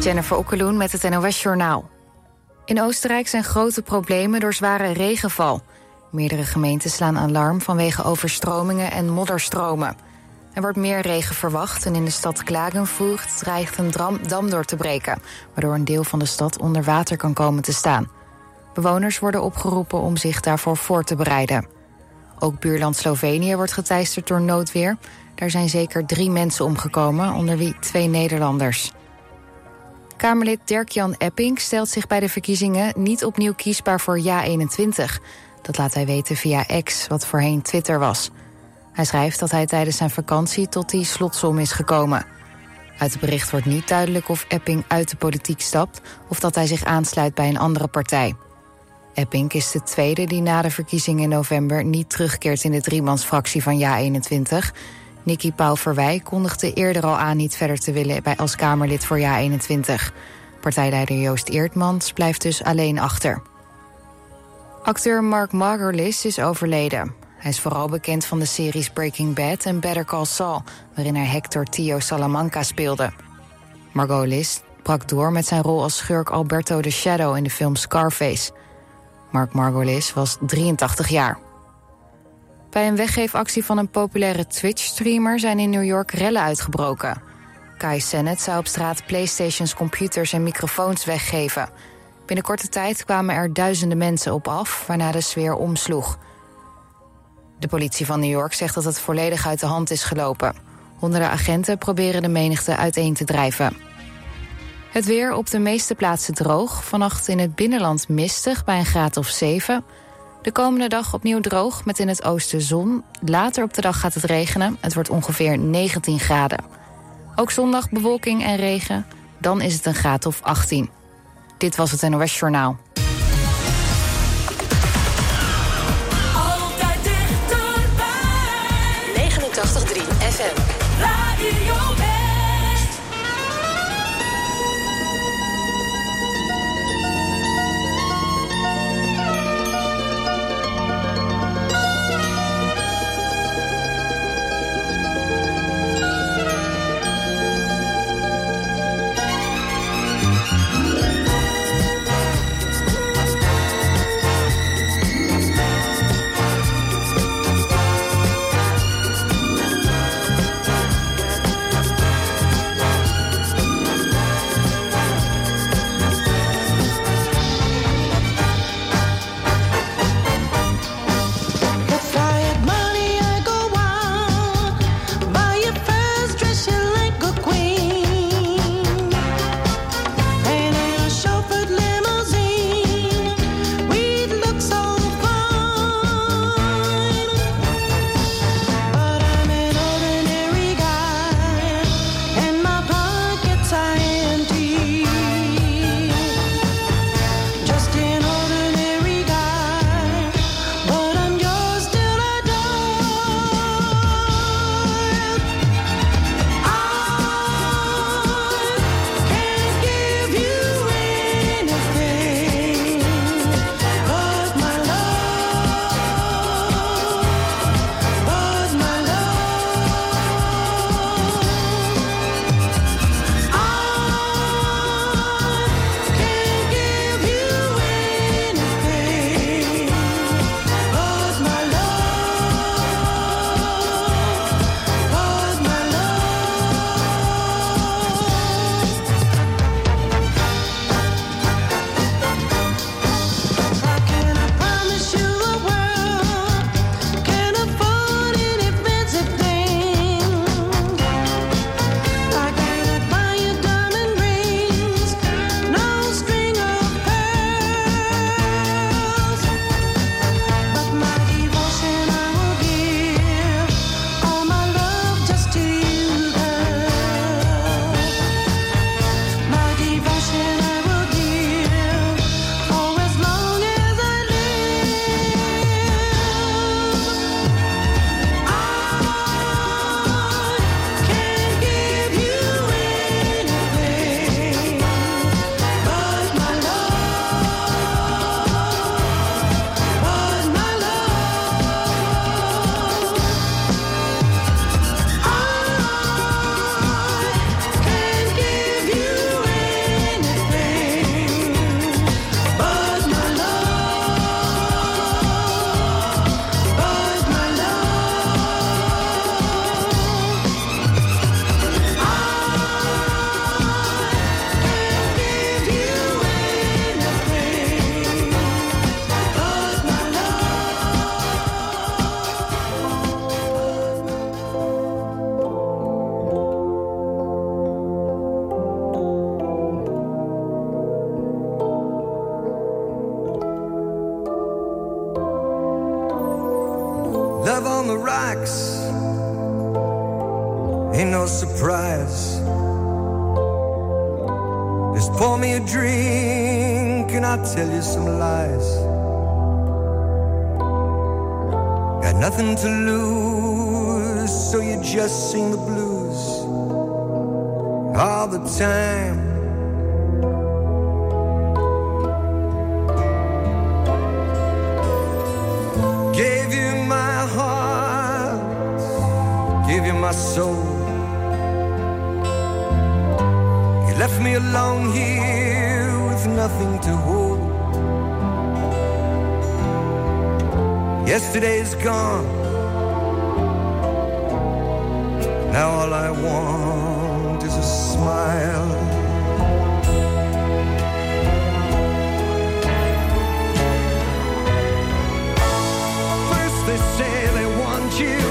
Jennifer Okkeloen met het NOS Journaal. In Oostenrijk zijn grote problemen door zware regenval. Meerdere gemeenten slaan alarm vanwege overstromingen en modderstromen. Er wordt meer regen verwacht en in de stad Klagenvoort dreigt een dam door te breken... waardoor een deel van de stad onder water kan komen te staan. Bewoners worden opgeroepen om zich daarvoor voor te bereiden. Ook buurland Slovenië wordt geteisterd door noodweer. Daar zijn zeker drie mensen omgekomen, onder wie twee Nederlanders. Kamerlid Dirk-Jan Epping stelt zich bij de verkiezingen niet opnieuw kiesbaar voor Ja21. Dat laat hij weten via X, wat voorheen Twitter was. Hij schrijft dat hij tijdens zijn vakantie tot die slotsom is gekomen. Uit het bericht wordt niet duidelijk of Epping uit de politiek stapt of dat hij zich aansluit bij een andere partij. Epping is de tweede die na de verkiezingen in november niet terugkeert in de driemansfractie van Ja21. Nicky Pauw Verwij kondigde eerder al aan niet verder te willen bij als Kamerlid voor Ja21. Partijleider Joost Eertmans blijft dus alleen achter. Acteur Mark Margolis is overleden. Hij is vooral bekend van de series Breaking Bad en Better Call Saul, waarin hij Hector Tio Salamanca speelde. Margolis brak door met zijn rol als schurk Alberto de Shadow in de film Scarface. Mark Margolis was 83 jaar. Bij een weggeefactie van een populaire Twitch-streamer zijn in New York rellen uitgebroken. Kai Sennett zou op straat Playstations, computers en microfoons weggeven. Binnen korte tijd kwamen er duizenden mensen op af, waarna de sfeer omsloeg. De politie van New York zegt dat het volledig uit de hand is gelopen. Honderden agenten proberen de menigte uiteen te drijven. Het weer op de meeste plaatsen droog. Vannacht in het binnenland mistig bij een graad of 7. De komende dag opnieuw droog met in het oosten zon. Later op de dag gaat het regenen. Het wordt ongeveer 19 graden. Ook zondag bewolking en regen. Dan is het een graad of 18. Dit was het NOS Journaal. Love on the rocks ain't no surprise. Just pour me a drink and I'll tell you some lies. Got nothing to lose, so you just sing the blues all the time. My soul. You left me alone here with nothing to hold. Yesterday's gone. Now all I want is a smile. First they say they want you.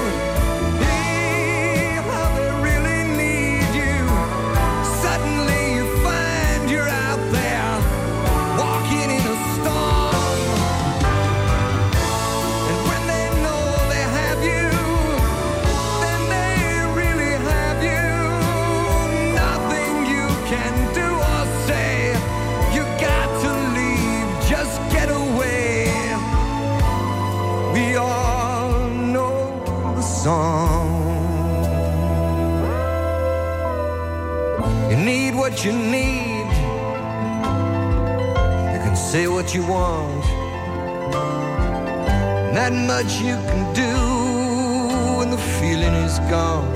Say what you want. Not much you can do when the feeling is gone.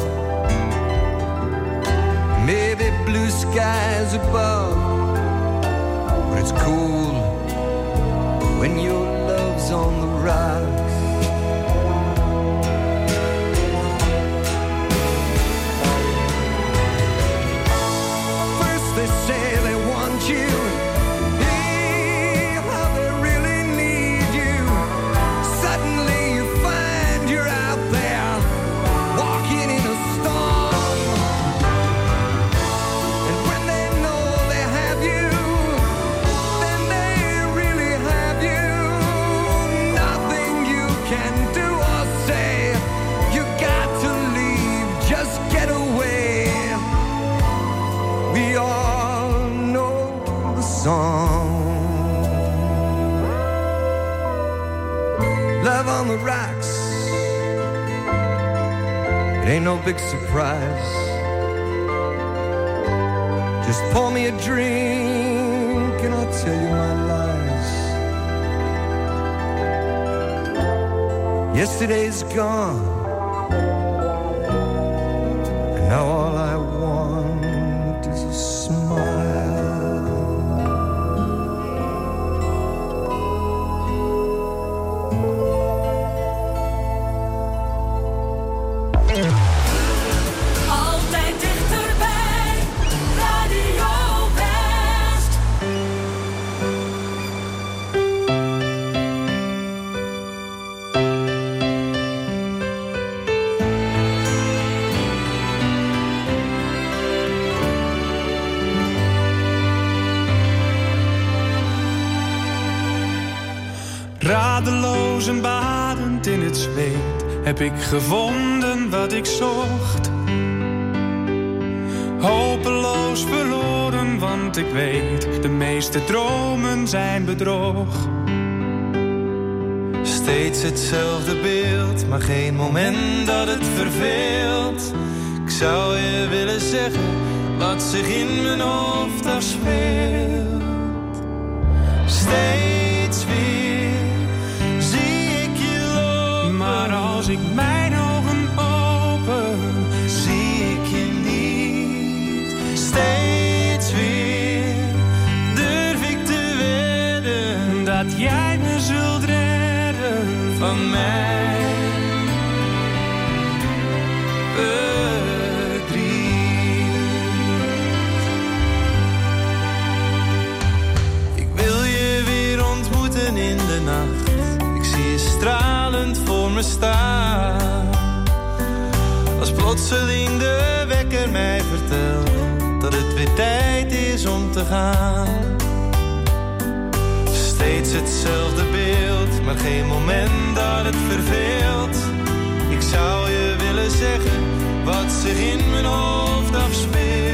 Maybe blue skies above, but it's cool when your love's on the rocks. Heb ik gevonden wat ik zocht. Hopeloos verloren, want ik weet, de meeste dromen zijn bedrog. Steeds hetzelfde beeld, maar geen moment dat het verveelt. Ik zou je willen zeggen wat zich in mijn hoofd afspeelt. Steeds als ik mijn Als plotseling de wekker mij vertelt dat het weer tijd is om te gaan. Steeds hetzelfde beeld, maar geen moment dat het verveelt. Ik zou je willen zeggen wat zich in mijn hoofd afspeelt.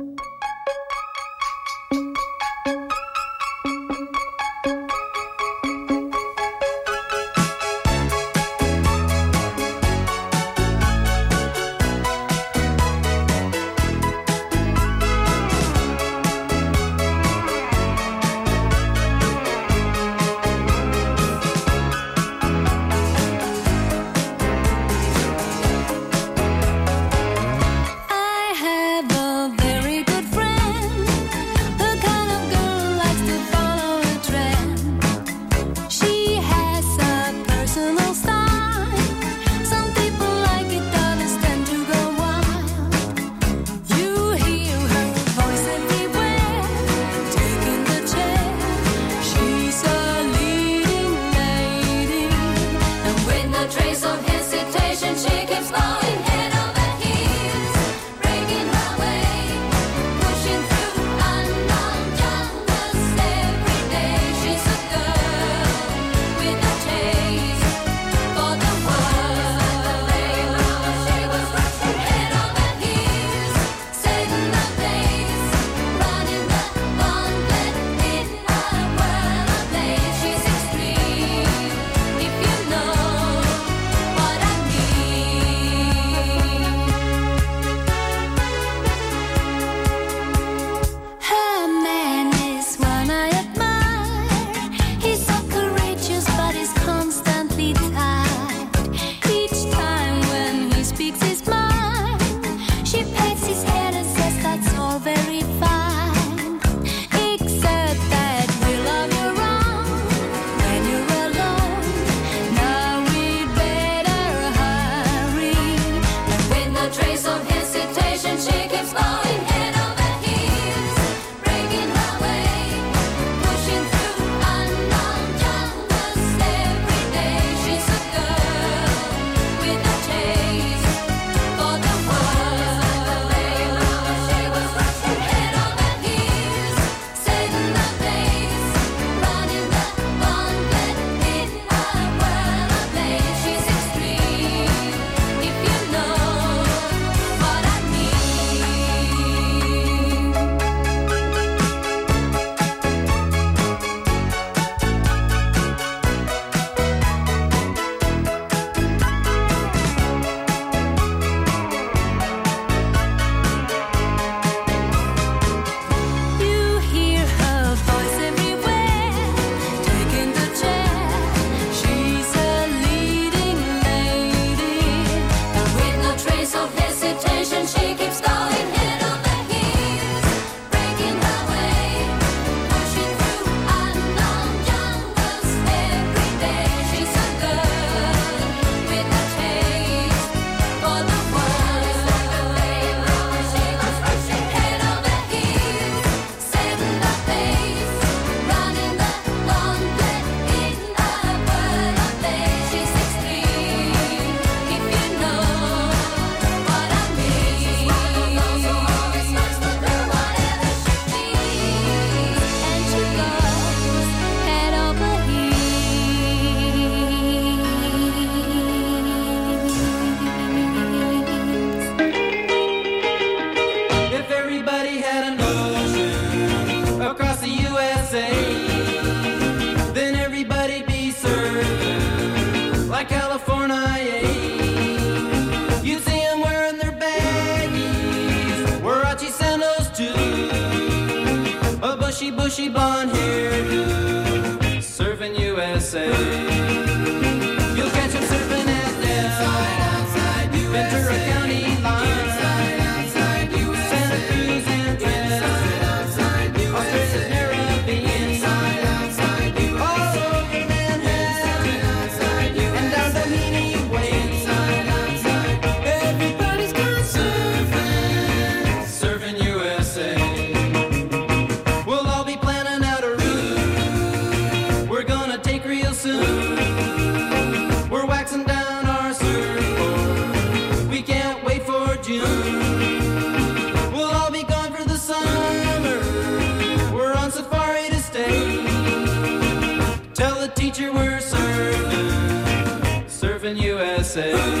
Tell the teacher we're serving, serving USA.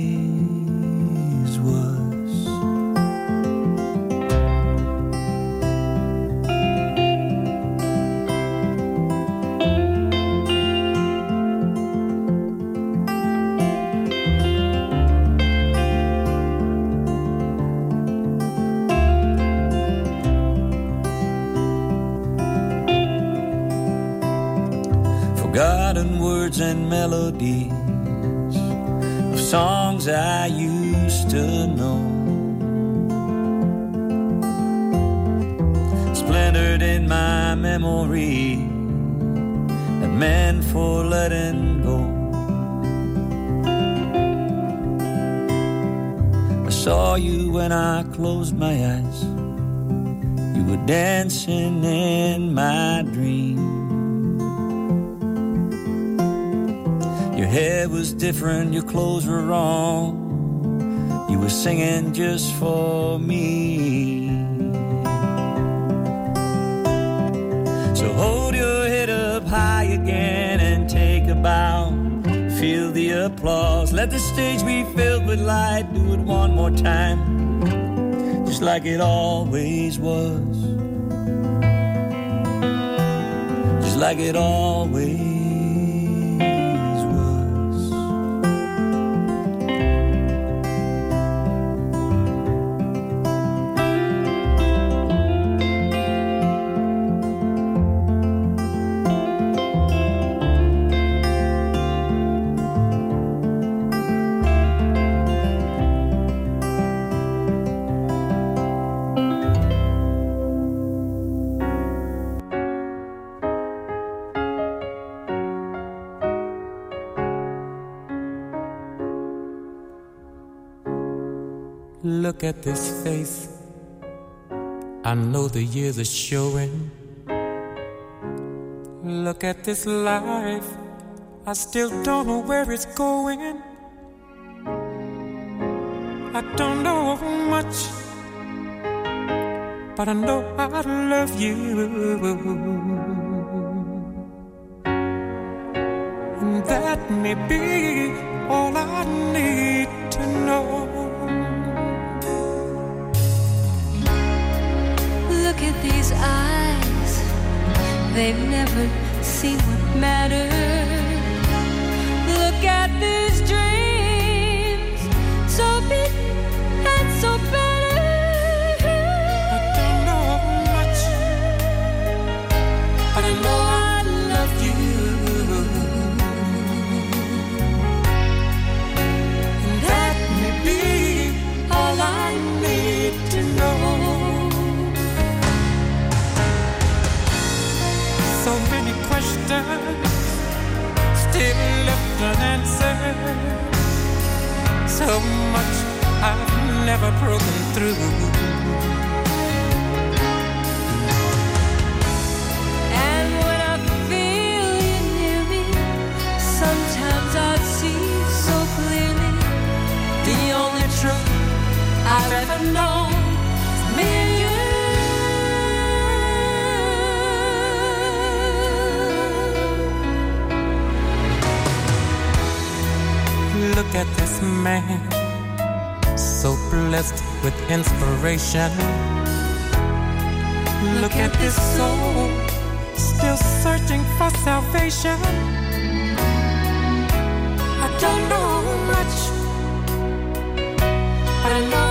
closed my eyes. You were dancing in my dream. Your hair was different, your clothes were wrong. You were singing just for me. So hold your head up high again and take a bow. Feel the applause. Let the stage be filled with light. Do it one more time, just like it always was. Just like it always Look at this face. I know the years are showing. Look at this life. I still don't know where it's going. I don't know how much, but I know I love you. And that may be all I need to know. At these eyes, they've never seen what matters. Look at these dreams, so big and so better. I don't know much, but I know still left unanswered. So much I've never broken through. And when I feel you near me, sometimes I see so clearly the only truth I've ever known look at this man, so blessed with inspiration. Look at this soul, still searching for salvation. I don't know much, but I know.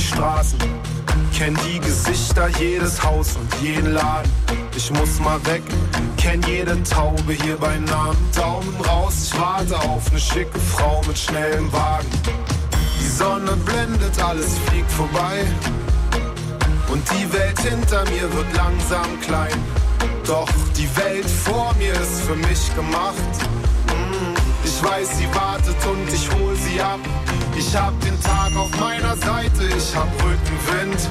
die Straßen, kenn die Gesichter, jedes Haus und jeden Laden. Ich muss mal weg, kenn jede Taube hier beim Namen. Daumen raus, ich warte auf ne schicke Frau mit schnellem Wagen. Die Sonne blendet, alles fliegt vorbei. Und die Welt hinter mir wird langsam klein. Doch die Welt vor mir ist für mich gemacht. Ich weiß, sie wartet und ich hol sie ab. Ich hab den Tag auf meiner Seite, ich hab Rückenwind.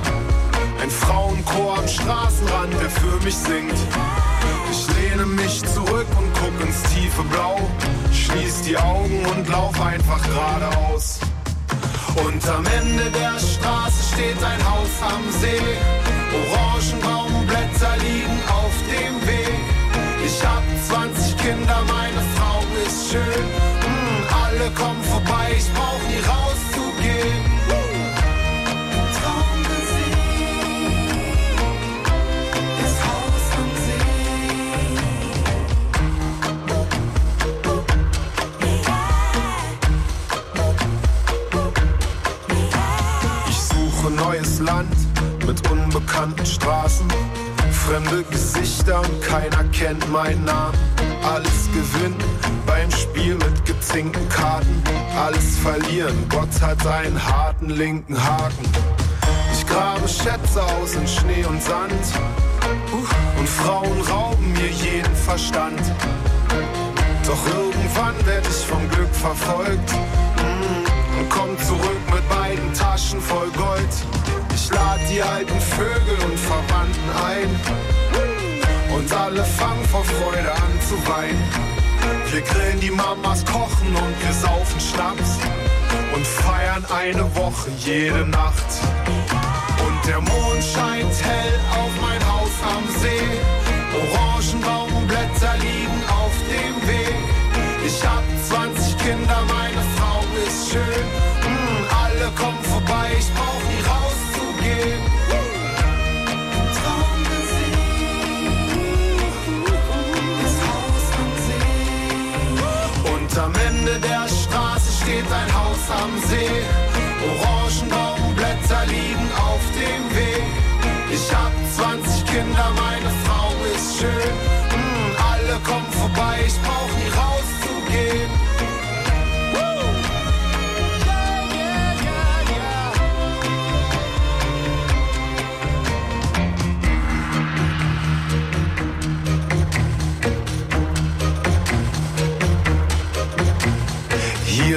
Ein Frauenchor am Straßenrand, der für mich singt. Ich lehne mich zurück und guck ins tiefe Blau. Schließ die Augen und lauf einfach geradeaus. Und am Ende der Straße steht ein Haus am See. Orangenbaumblätter liegen auf dem Weg. Ich hab 20 Kinder, meine Frau ist schön. Mm, alle kommen vorbei, ich brauch nie rauszugehen. Ich suche neues Land mit unbekannten Straßen. Fremde Gesichter und keiner kennt meinen Namen. Alles gewinnen beim Spiel mit gezinkten Karten. Alles verlieren, Gott hat einen harten linken Haken. Ich grabe Schätze aus in Schnee und Sand. Und Frauen rauben mir jeden Verstand. Doch irgendwann werd ich vom Glück verfolgt. Mm, Und komm zurück mit beiden Taschen voll Gold. Lad die alten Vögel und Verwandten ein. Und alle fangen vor Freude an zu weinen. Wir grillen die Mamas, kochen und wir saufen Schnaps. Und feiern eine Woche jede Nacht. Und der Mond scheint hell auf mein Haus am See. Orangenbaumblätter liegen auf dem Weg. Ich hab 20 Kinder, meine Frau ist schön. Mm, alle kommen vorbei, ich brauch nie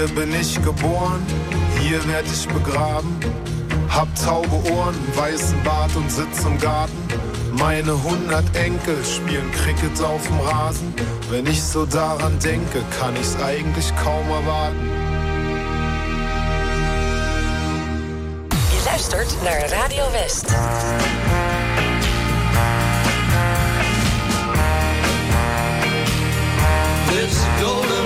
Hier bin ich geboren, hier werd ich begraben. Hab taube Ohren, weißen Bart und sitz im Garten. Meine hundert Enkel spielen Cricket auf dem Rasen. Wenn ich so daran denke, kann ich's eigentlich kaum erwarten. Je luistert naar Radio West. This golden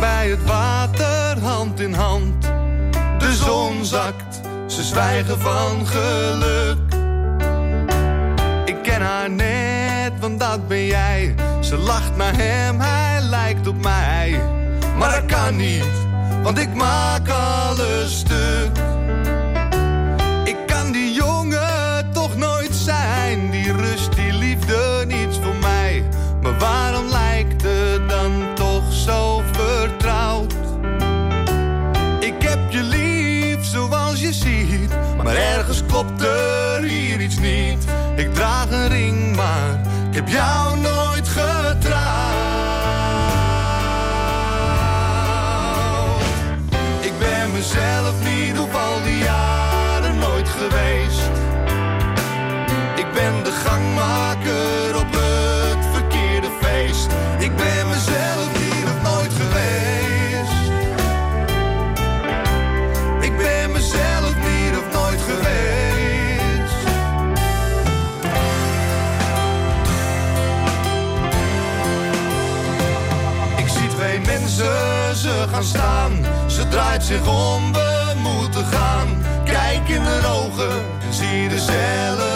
bij het water, hand in hand. De zon zakt, ze zwijgen van geluk. Ik ken haar net, want dat ben jij. Ze lacht naar hem, hij lijkt op mij. Maar dat kan niet, want ik maak alles Maar ergens klopte Ze draait zich om, we moeten gaan. Kijk in de ogen en zie de cellen.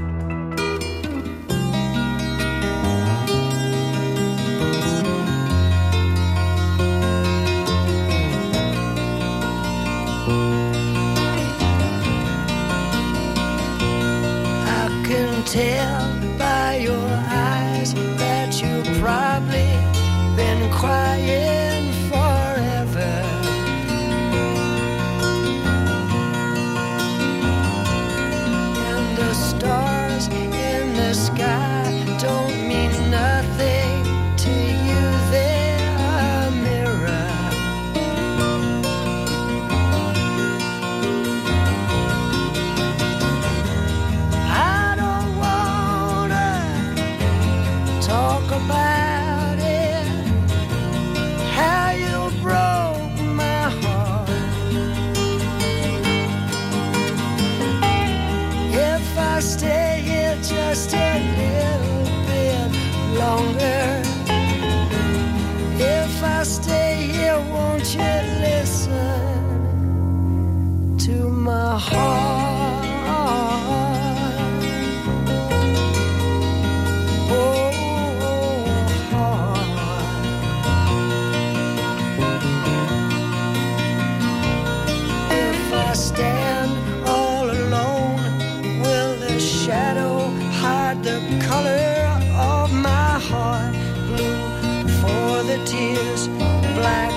the color of my heart, blue for the tears, black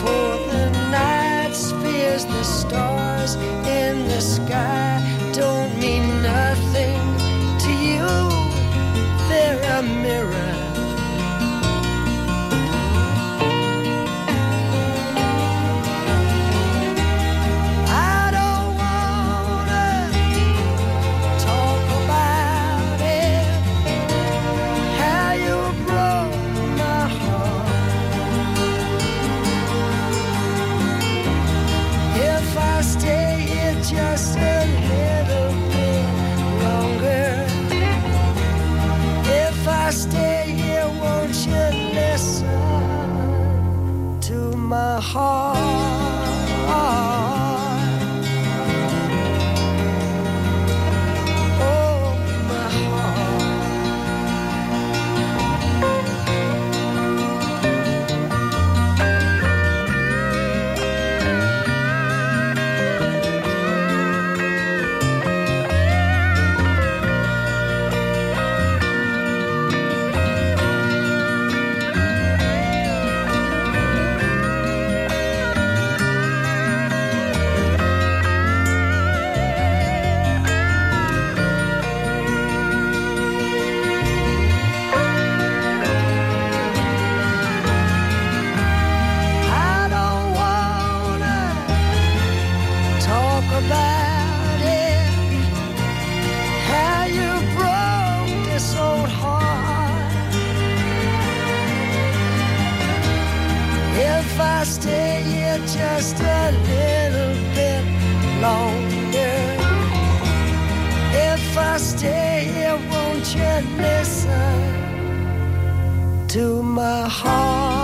for the nights, fears the stars in the sky. stay here just a little bit longer. If I stay here, won't you listen to my heart?